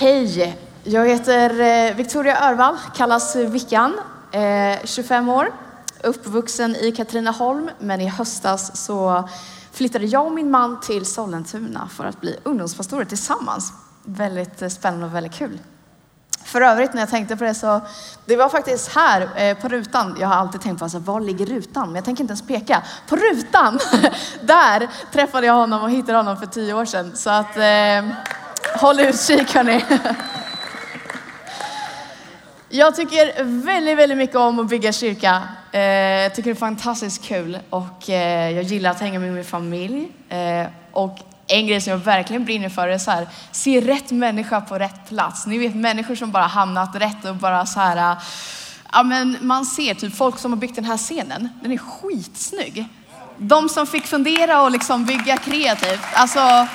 Hej! Jag heter eh, Victoria Örvall, kallas Vickan, eh, 25 år, uppvuxen i Katrineholm, men i höstas så flyttade jag och min man till Sollentuna för att bli ungdomspastorer tillsammans. Väldigt eh, spännande och väldigt kul. För övrigt när jag tänkte på det så, det var faktiskt här eh, på rutan, jag har alltid tänkt på alltså, var ligger rutan? Men jag tänker inte ens peka. På rutan, där träffade jag honom och hittade honom för tio år sedan. Så att, eh, håll utkik hörni. Jag tycker väldigt, väldigt mycket om att bygga kyrka. Eh, jag tycker det är fantastiskt kul och eh, jag gillar att hänga med min familj. Eh, och en grej som jag verkligen brinner för är så här, se rätt människa på rätt plats. Ni vet människor som bara hamnat rätt och bara så här, ja men man ser typ folk som har byggt den här scenen, den är skitsnygg. De som fick fundera och liksom bygga kreativt, alltså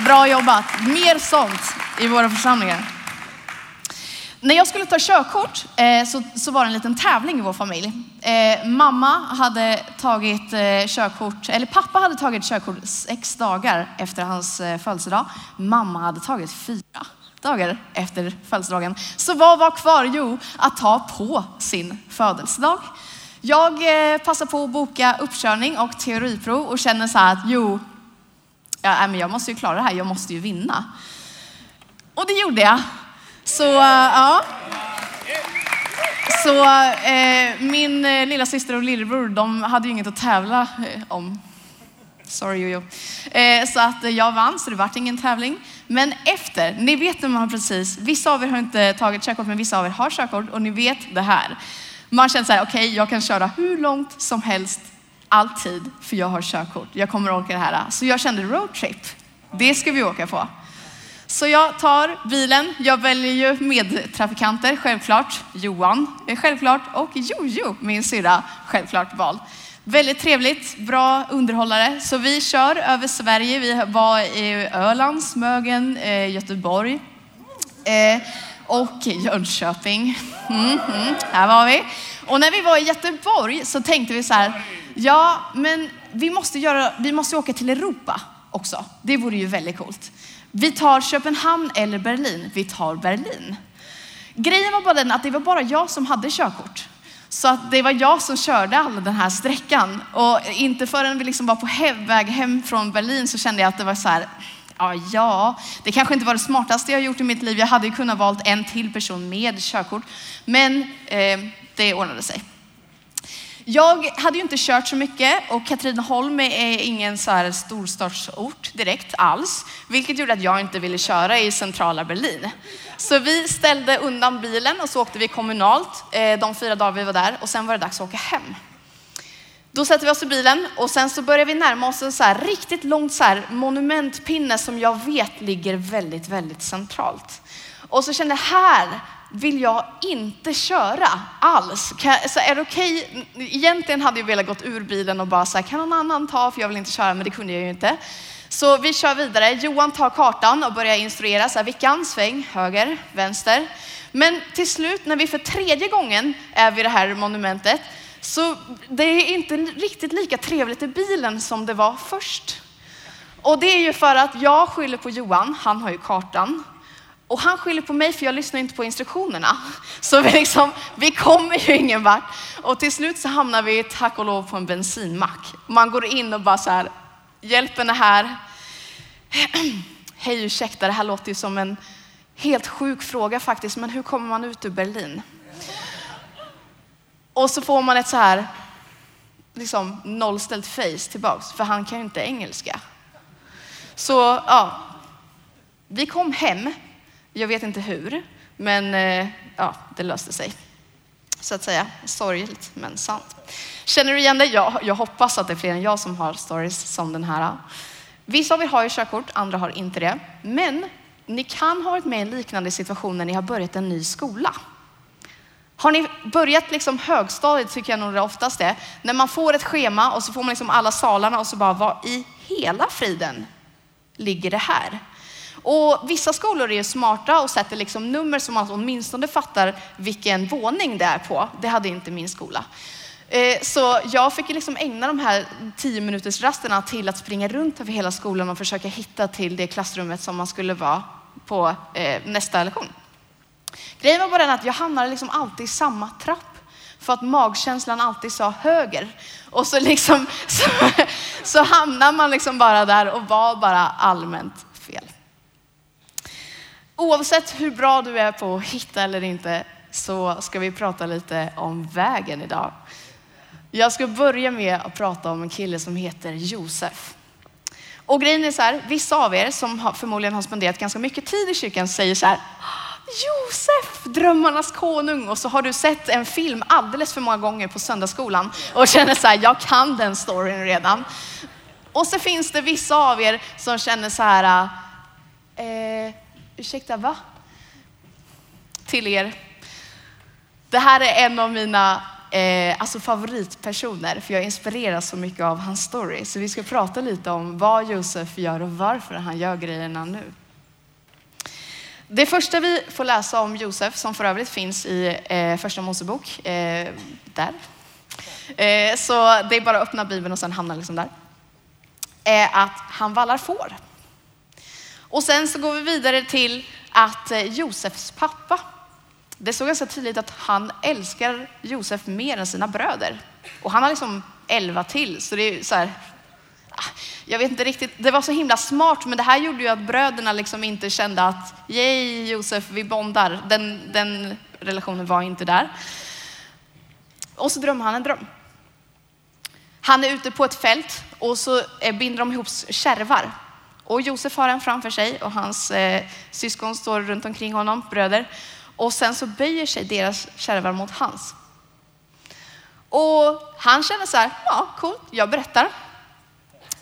bra jobbat. Mer sånt i våra församlingar. När jag skulle ta körkort eh, så, så var det en liten tävling i vår familj. Eh, mamma hade tagit eh, körkort, eller pappa hade tagit körkort sex dagar efter hans eh, födelsedag. Mamma hade tagit fyra dagar efter födelsedagen. Så vad var kvar? Jo, att ta på sin födelsedag. Jag eh, passar på att boka uppkörning och teoriprov och känner så här att jo, ja, men jag måste ju klara det här, jag måste ju vinna. Och det gjorde jag. Så eh, ja. Så eh, min eh, lilla syster och lillebror, de hade ju inget att tävla eh, om. Sorry Jojo. Eh, så att eh, jag vann, så det vart ingen tävling. Men efter, ni vet när man precis, vissa av er har inte tagit körkort, men vissa av er har körkort och ni vet det här. Man känner så här, okej, okay, jag kan köra hur långt som helst, alltid, för jag har körkort. Jag kommer orka det här. Så jag kände roadtrip. Det ska vi åka på. Så jag tar bilen. Jag väljer ju medtrafikanter, självklart. Johan är självklart och Jojo, min syrra, självklart vald. Väldigt trevligt, bra underhållare. Så vi kör över Sverige. Vi var i Öland, Smögen, eh, Göteborg eh, och Jönköping. Mm, mm, här var vi. Och när vi var i Göteborg så tänkte vi så här, ja men vi måste, göra, vi måste åka till Europa också. Det vore ju väldigt coolt. Vi tar Köpenhamn eller Berlin. Vi tar Berlin. Grejen var bara den att det var bara jag som hade körkort. Så att det var jag som körde all den här sträckan. Och inte förrän vi liksom var på väg hem från Berlin så kände jag att det var så här, ja, ja, det kanske inte var det smartaste jag gjort i mitt liv. Jag hade ju kunnat valt en till person med körkort. Men eh, det ordnade sig. Jag hade ju inte kört så mycket och Katrineholm är ingen så här storstadsort direkt alls, vilket gjorde att jag inte ville köra i centrala Berlin. Så vi ställde undan bilen och så åkte vi kommunalt eh, de fyra dagar vi var där och sen var det dags att åka hem. Då sätter vi oss i bilen och sen så börjar vi närma oss en så här riktigt långt så här monumentpinne som jag vet ligger väldigt, väldigt centralt. Och så kände jag här vill jag inte köra alls. Kan, så är det okej? Okay? Egentligen hade jag velat gått ur bilen och bara säga, kan någon annan ta? För jag vill inte köra, men det kunde jag ju inte. Så vi kör vidare. Johan tar kartan och börjar instruera. Så här, Vickan, sväng, höger, vänster. Men till slut, när vi för tredje gången är vid det här monumentet, så det är inte riktigt lika trevligt i bilen som det var först. Och det är ju för att jag skyller på Johan, han har ju kartan. Och han skyller på mig för jag lyssnar inte på instruktionerna. Så vi, liksom, vi kommer ju ingen vart. Och till slut så hamnar vi tack och lov på en bensinmack. Man går in och bara så här, hjälpen är här. Hej ursäkta, det här låter ju som en helt sjuk fråga faktiskt, men hur kommer man ut ur Berlin? Och så får man ett så här liksom nollställt face tillbaks, för han kan ju inte engelska. Så ja, vi kom hem jag vet inte hur, men eh, ja, det löste sig. Så att säga, sorgligt men sant. Känner du igen det? Ja, jag hoppas att det är fler än jag som har stories som den här. Vissa av er har ju körkort, andra har inte det. Men ni kan ha varit med i en liknande situation när ni har börjat en ny skola. Har ni börjat liksom högstadiet tycker jag nog det oftast är. När man får ett schema och så får man liksom alla salarna och så bara, vad i hela friden ligger det här? Och vissa skolor är ju smarta och sätter liksom nummer som man åtminstone fattar vilken våning det är på. Det hade inte min skola. Eh, så jag fick liksom ägna de här tio minuters rasterna till att springa runt över hela skolan och försöka hitta till det klassrummet som man skulle vara på eh, nästa lektion. Grejen var bara den att jag hamnade liksom alltid i samma trapp för att magkänslan alltid sa höger. Och så, liksom, så, så hamnar man liksom bara där och var bara allmänt. Oavsett hur bra du är på att hitta eller inte så ska vi prata lite om vägen idag. Jag ska börja med att prata om en kille som heter Josef. Och grejen är så här, vissa av er som förmodligen har spenderat ganska mycket tid i kyrkan säger så här, Josef, drömmarnas konung. Och så har du sett en film alldeles för många gånger på söndagsskolan och känner så här, jag kan den storyn redan. Och så finns det vissa av er som känner så här, eh, ursäkta va? Till er. Det här är en av mina eh, alltså favoritpersoner, för jag inspireras så mycket av hans story. Så vi ska prata lite om vad Josef gör och varför han gör grejerna nu. Det första vi får läsa om Josef, som för övrigt finns i eh, Första Mosebok, eh, där. Eh, så det är bara att öppna Bibeln och sen hamna liksom där. Är att han vallar får. Och sen så går vi vidare till att eh, Josefs pappa, det såg ganska tydligt att han älskar Josef mer än sina bröder. Och han har liksom elva till, så det är så här, ah, jag vet inte riktigt, det var så himla smart, men det här gjorde ju att bröderna liksom inte kände att yay Josef, vi bondar. Den, den relationen var inte där. Och så drömmer han en dröm. Han är ute på ett fält och så eh, binder de ihop kärvar. Och Josef har en framför sig och hans eh, syskon står runt omkring honom, bröder. Och sen så böjer sig deras kärvar mot hans. Och han känner så här, ja coolt, jag berättar.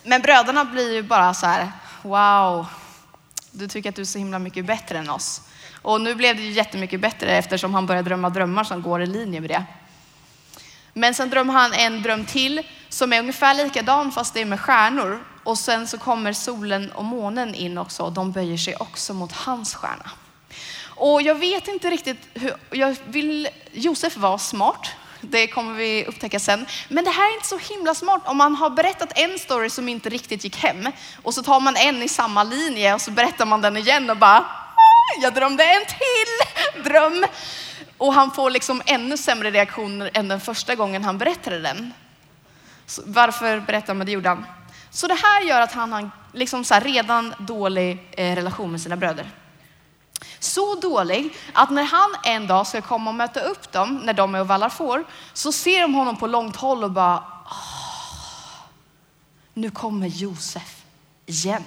Men bröderna blir ju bara så här, wow, du tycker att du är så himla mycket bättre än oss. Och nu blev det ju jättemycket bättre eftersom han började drömma drömmar som går i linje med det. Men sen drömmer han en dröm till som är ungefär likadan fast det är med stjärnor. Och sen så kommer solen och månen in också och de böjer sig också mot hans stjärna. Och jag vet inte riktigt hur, jag vill, Josef var smart. Det kommer vi upptäcka sen. Men det här är inte så himla smart om man har berättat en story som inte riktigt gick hem och så tar man en i samma linje och så berättar man den igen och bara ah, jag drömde en till dröm. Och han får liksom ännu sämre reaktioner än den första gången han berättade den. Så varför berättar man det gjorde han? Så det här gör att han har liksom så redan dålig eh, relation med sina bröder. Så dålig att när han en dag ska komma och möta upp dem när de är och vallar får så ser de honom på långt håll och bara ah, nu kommer Josef igen.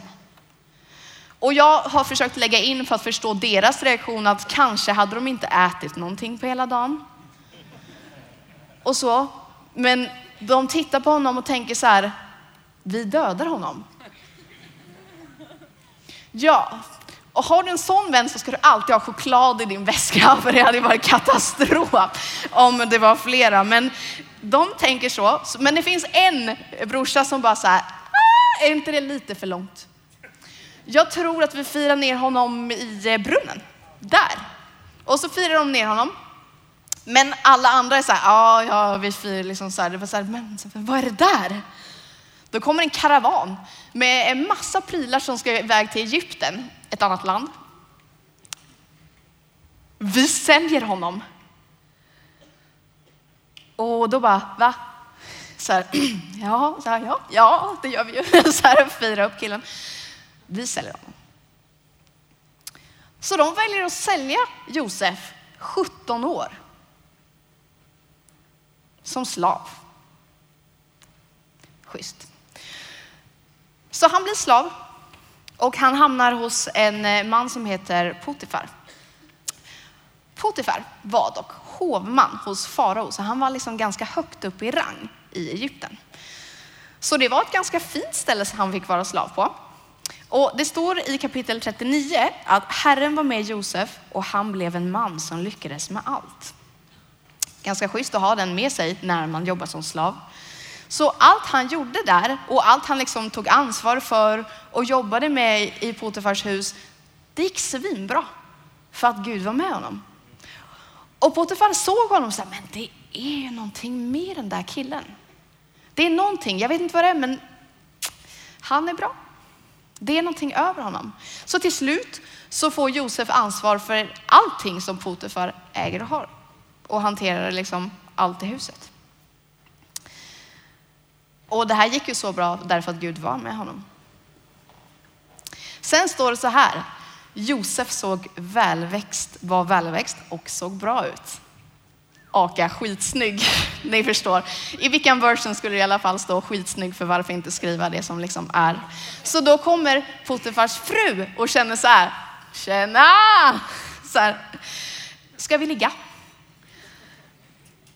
Och jag har försökt lägga in för att förstå deras reaktion att kanske hade de inte ätit någonting på hela dagen. Och så. Men de tittar på honom och tänker så här, vi dödar honom. Ja, och har du en sån vän så ska du alltid ha choklad i din väska, för det hade varit katastrof om det var flera. Men de tänker så. Men det finns en brorsa som bara så här, ah, är inte det lite för långt? Jag tror att vi firar ner honom i eh, brunnen, där. Och så firar de ner honom. Men alla andra är så här, ja, ja, vi firar liksom så här. Det var så här, men vad är det där? Då kommer en karavan med en massa prylar som ska iväg till Egypten ett annat land. Vi säljer honom. Och då bara, va? Så här, ja, så här, ja, ja, det gör vi ju. Så här, firar upp killen. Vi säljer honom. Så de väljer att sälja Josef 17 år. Som slav. Schysst. Så han blir slav och han hamnar hos en eh, man som heter Potifar. Potifar var dock hovman hos farao, så han var liksom ganska högt upp i rang i Egypten. Så det var ett ganska fint ställe som han fick vara slav på. Och det står i kapitel 39 att Herren var med Josef och han blev en man som lyckades med allt. Ganska schysst att ha den med sig när man jobbar som slav. Så allt han gjorde där och allt han liksom tog ansvar för och jobbade med i Potifars hus, det gick svinbra för att Gud var med honom. Och Potifar såg honom och sa, men det är någonting med den där killen. Det är någonting, jag vet inte vad det är, men han är bra. Det är någonting över honom. Så till slut så får Josef ansvar för allting som Potifar äger och har och hanterar liksom allt i huset. Och det här gick ju så bra därför att Gud var med honom. Sen står det så här. Josef såg välväxt, var välväxt och såg bra ut. Aka skitsnygg, ni förstår. I vilken version skulle det i alla fall stå skitsnygg för varför inte skriva det som liksom är. Så då kommer Potifars fru och känner så här, tjena! Så här, ska vi ligga?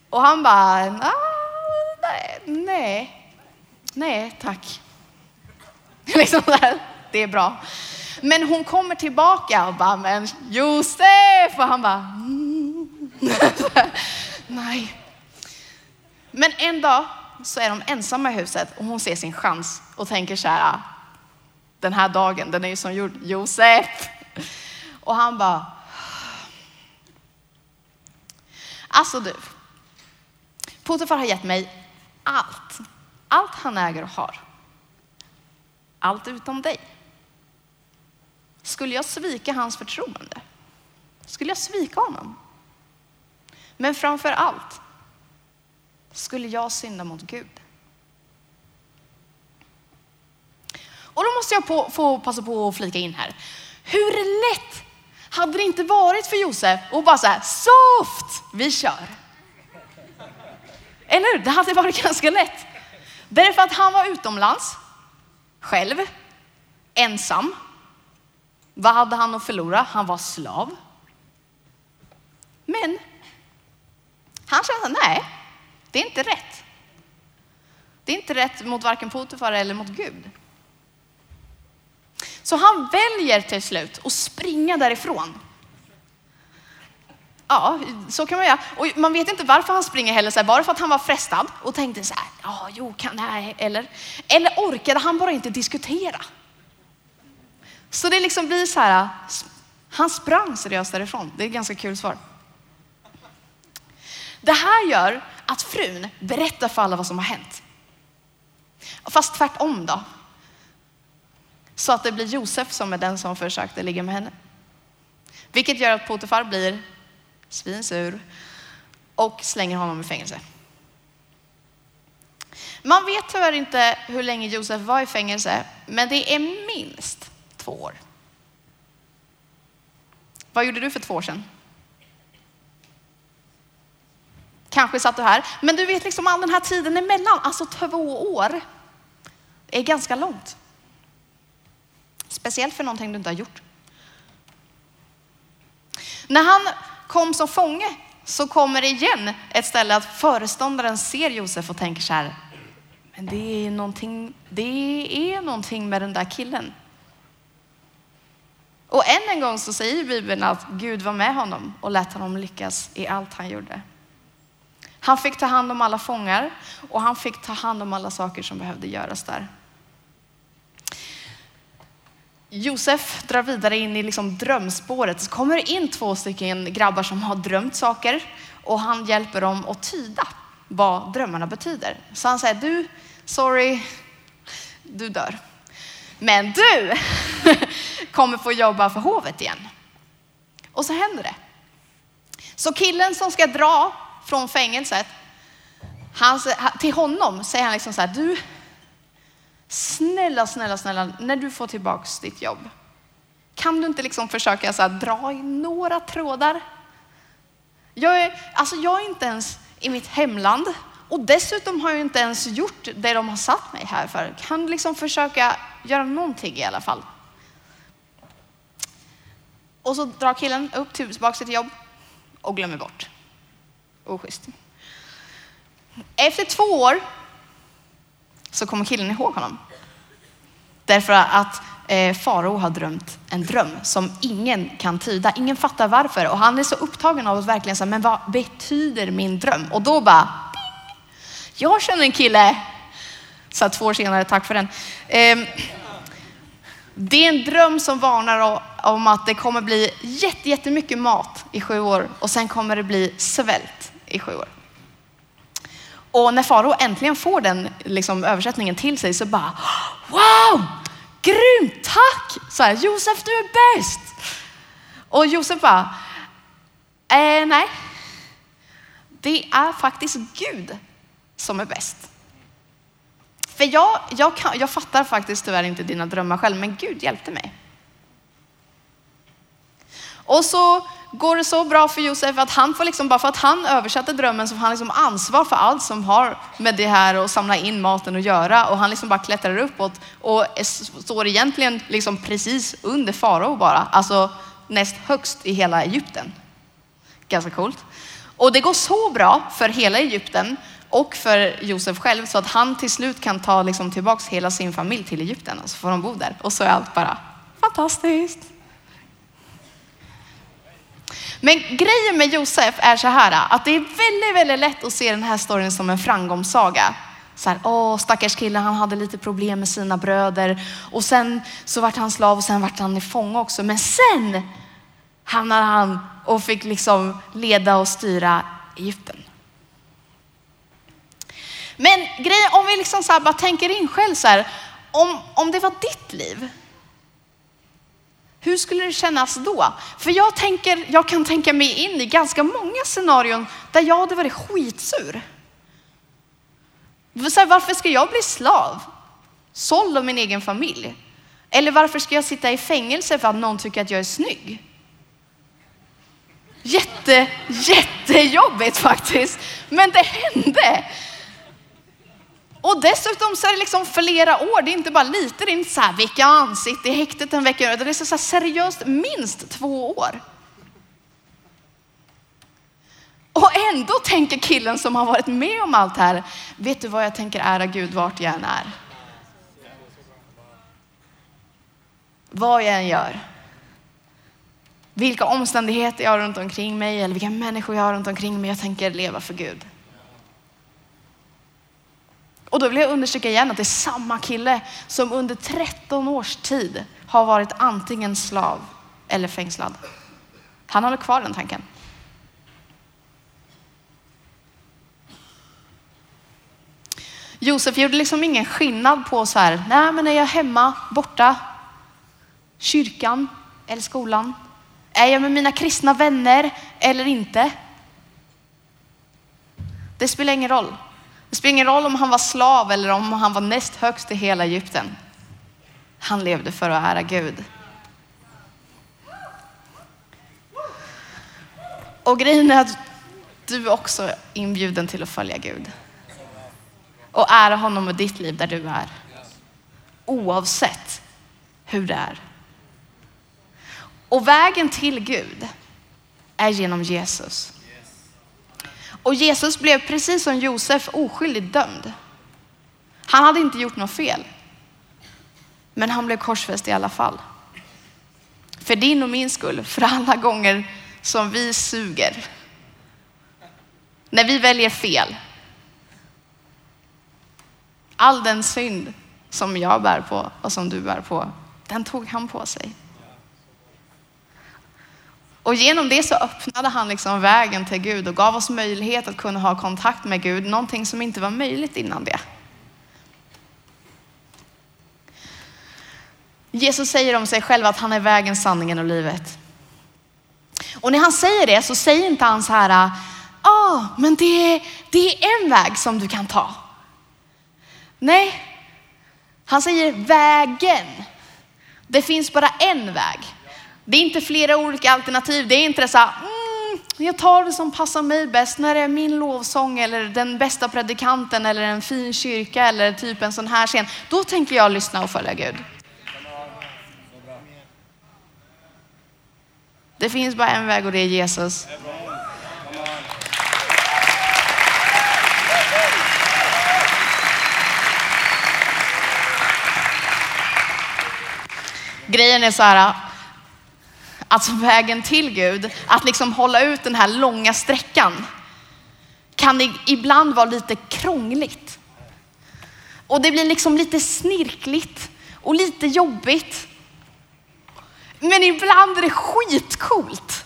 Och han bara, nej, nej, tack. Liksom där, det är bra. Men hon kommer tillbaka och bara, men Josef! Och han bara, mm. nej. Men en dag så är de ensamma i huset och hon ser sin chans och tänker så här, den här dagen, den är ju som gjord, Josef. Och han bara, alltså du, Potifar har gett mig allt, allt han äger och har. Allt utom dig. Skulle jag svika hans förtroende? Skulle jag svika honom? Men framför allt, skulle jag synda mot Gud? Och då måste jag på, få passa på att flika in här. Hur lätt hade det inte varit för Josef att bara säga soft, vi kör. Eller hur? Det hade varit ganska lätt. Därför att han var utomlands, själv, ensam. Vad hade han att förlora? Han var slav. Men han kände, nej, det är inte rätt. Det är inte rätt mot varken Potifar eller mot Gud. Så han väljer till slut att springa därifrån. Ja, så kan man göra. Och man vet inte varför han springer heller, så här, bara för att han var frestad och tänkte så här, ja, jo, kan det här, eller, eller orkade han bara inte diskutera? Så det liksom blir så här, han sprang seriöst därifrån. Det är ett ganska kul svar. Det här gör att frun berättar för alla vad som har hänt. Fast tvärtom då. Så att det blir Josef som är den som försökte ligga med henne. Vilket gör att Potifar blir svinsur och slänger honom i fängelse. Man vet tyvärr inte hur länge Josef var i fängelse, men det är minst två år. Vad gjorde du för två år sedan? Kanske satt du här, men du vet liksom all den här tiden emellan, alltså två år, är ganska långt. Speciellt för någonting du inte har gjort. När han kom som fånge så kommer det igen ett ställe att föreståndaren ser Josef och tänker så här, men det är någonting, det är någonting med den där killen. Och än en gång så säger Bibeln att Gud var med honom och lät honom lyckas i allt han gjorde. Han fick ta hand om alla fångar och han fick ta hand om alla saker som behövde göras där. Josef drar vidare in i liksom drömspåret. Så kommer det in två stycken grabbar som har drömt saker och han hjälper dem att tyda vad drömmarna betyder. Så han säger, du, sorry, du dör. Men du kommer få jobba för hovet igen. Och så händer det. Så killen som ska dra från fängelset, han, till honom säger han liksom så här, du, snälla, snälla, snälla, när du får tillbaks ditt jobb, kan du inte liksom försöka så här, dra i några trådar? Jag är, alltså jag är inte ens i mitt hemland och dessutom har jag inte ens gjort det de har satt mig här för. Kan du liksom försöka göra någonting i alla fall? Och så drar killen upp tillbaka sitt jobb och glömmer bort. Oschysst. Efter två år så kommer killen ihåg honom. Därför att eh, farao har drömt en dröm som ingen kan tyda. Ingen fattar varför och han är så upptagen av att verkligen säga, men vad betyder min dröm? Och då bara, ding! Jag känner en kille, så två år senare, tack för den. Eh, det är en dröm som varnar om att det kommer bli jättemycket mat i sju år och sen kommer det bli svält i sju år. Och när farao äntligen får den liksom, översättningen till sig så bara, wow! grymt, tack! Så här, Josef du är bäst. Och Josef bara, eh, nej. Det är faktiskt Gud som är bäst. För jag, jag, kan, jag fattar faktiskt tyvärr inte dina drömmar själv, men Gud hjälpte mig. Och så går det så bra för Josef att han får liksom, bara för att han översatte drömmen så får han liksom ansvar för allt som har med det här och samla in maten att göra. Och han liksom bara klättrar uppåt och står egentligen liksom precis under farao bara. Alltså näst högst i hela Egypten. Ganska coolt. Och det går så bra för hela Egypten och för Josef själv så att han till slut kan ta liksom tillbaks hela sin familj till Egypten och så får de bo där. Och så är allt bara fantastiskt. Men grejen med Josef är så här att det är väldigt, väldigt lätt att se den här storyn som en framgångssaga. Så här, åh stackars kille, han hade lite problem med sina bröder och sen så vart han slav och sen vart han i fånga också. Men sen hamnade han och fick liksom leda och styra Egypten. Men grejen, om vi liksom så bara tänker in själv så här, om, om det var ditt liv, hur skulle det kännas då? För jag, tänker, jag kan tänka mig in i ganska många scenarion där jag hade varit skitsur. Så här, varför ska jag bli slav? Såld av min egen familj? Eller varför ska jag sitta i fängelse för att någon tycker att jag är snygg? Jätte, jättejobbigt faktiskt. Men det hände. Och dessutom så är det liksom flera år. Det är inte bara lite, det är inte så här vecka ansikte i häktet en vecka. Det är så, så seriöst minst två år. Och ändå tänker killen som har varit med om allt här, vet du vad jag tänker ära Gud vart jag än är? Vad jag än gör. Vilka omständigheter jag har runt omkring mig eller vilka människor jag har runt omkring mig. Jag tänker leva för Gud. Och då vill jag understryka igen att det är samma kille som under 13 års tid har varit antingen slav eller fängslad. Han håller kvar den tanken. Josef gjorde liksom ingen skillnad på så här, nej men är jag hemma, borta, kyrkan eller skolan? Är jag med mina kristna vänner eller inte? Det spelar ingen roll. Det spelar ingen roll om han var slav eller om han var näst högst i hela Egypten. Han levde för att ära Gud. Och grejen är att du också är inbjuden till att följa Gud. Och ära honom med ditt liv där du är. Oavsett hur det är. Och vägen till Gud är genom Jesus. Och Jesus blev precis som Josef oskyldigt dömd. Han hade inte gjort något fel. Men han blev korsfäst i alla fall. För din och min skull, för alla gånger som vi suger. När vi väljer fel. All den synd som jag bär på och som du bär på, den tog han på sig. Och genom det så öppnade han liksom vägen till Gud och gav oss möjlighet att kunna ha kontakt med Gud, någonting som inte var möjligt innan det. Jesus säger om sig själv att han är vägen, sanningen och livet. Och när han säger det så säger inte han så här, ja, ah, men det är, det är en väg som du kan ta. Nej, han säger vägen. Det finns bara en väg. Det är inte flera olika alternativ. Det är inte så här, mm, jag tar det som passar mig bäst. När det är min lovsång eller den bästa predikanten eller en fin kyrka eller typ en sån här scen. Då tänker jag lyssna och följa Gud. Det finns bara en väg och det är Jesus. Grejen är så här, alltså vägen till Gud, att liksom hålla ut den här långa sträckan kan ibland vara lite krångligt. Och det blir liksom lite snirkligt och lite jobbigt. Men ibland är det skitcoolt.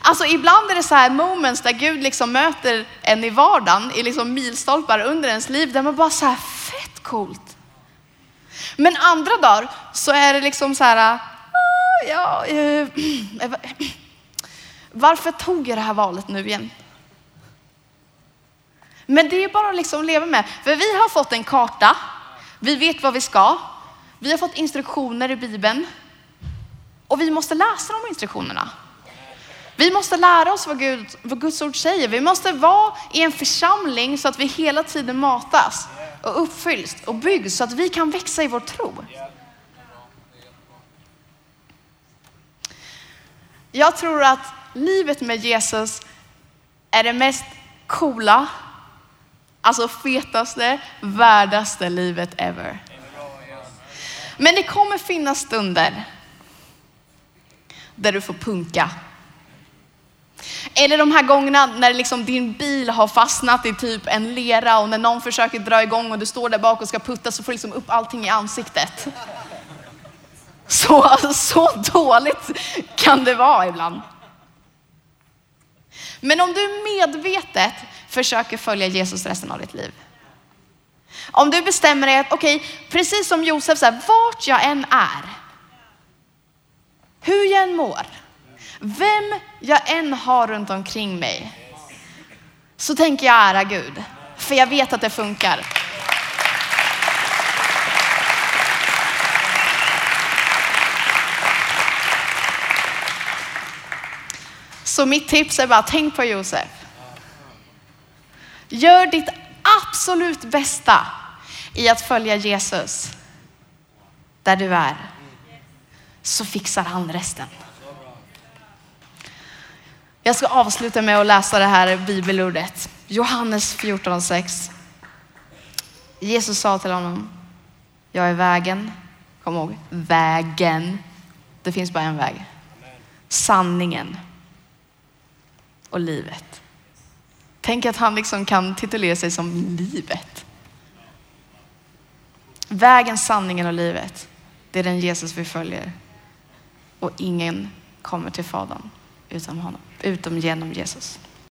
Alltså ibland är det så här moments där Gud liksom möter en i vardagen, i liksom milstolpar under ens liv, där man bara så här fett coolt. Men andra dagar så är det liksom så här, ja, eh, eh, varför tog jag det här valet nu igen? Men det är bara att liksom leva med. För vi har fått en karta. Vi vet vad vi ska. Vi har fått instruktioner i Bibeln. Och vi måste läsa de instruktionerna. Vi måste lära oss vad, Gud, vad Guds ord säger. Vi måste vara i en församling så att vi hela tiden matas och uppfylls och byggs så att vi kan växa i vår tro. Jag tror att livet med Jesus är det mest coola, alltså fetaste, värdaste livet ever. Men det kommer finnas stunder där du får punka. Eller de här gångerna när liksom din bil har fastnat i typ en lera och när någon försöker dra igång och du står där bak och ska putta så får du liksom upp allting i ansiktet. Så, så dåligt kan det vara ibland. Men om du medvetet försöker följa Jesus resten av ditt liv. Om du bestämmer dig att, okej, okay, precis som Josef, så här, vart jag än är, hur jag än mår, vem jag än har runt omkring mig, så tänker jag ära Gud. För jag vet att det funkar. Så mitt tips är bara, tänk på Josef. Gör ditt absolut bästa i att följa Jesus där du är. Så fixar han resten. Jag ska avsluta med att läsa det här bibelordet. Johannes 14.6. Jesus sa till honom, jag är vägen. Kom ihåg, vägen. Det finns bara en väg. Sanningen och livet. Tänk att han liksom kan titulera sig som livet. Vägen, sanningen och livet. Det är den Jesus vi följer. Och ingen kommer till Fadern utom, honom, utom genom Jesus.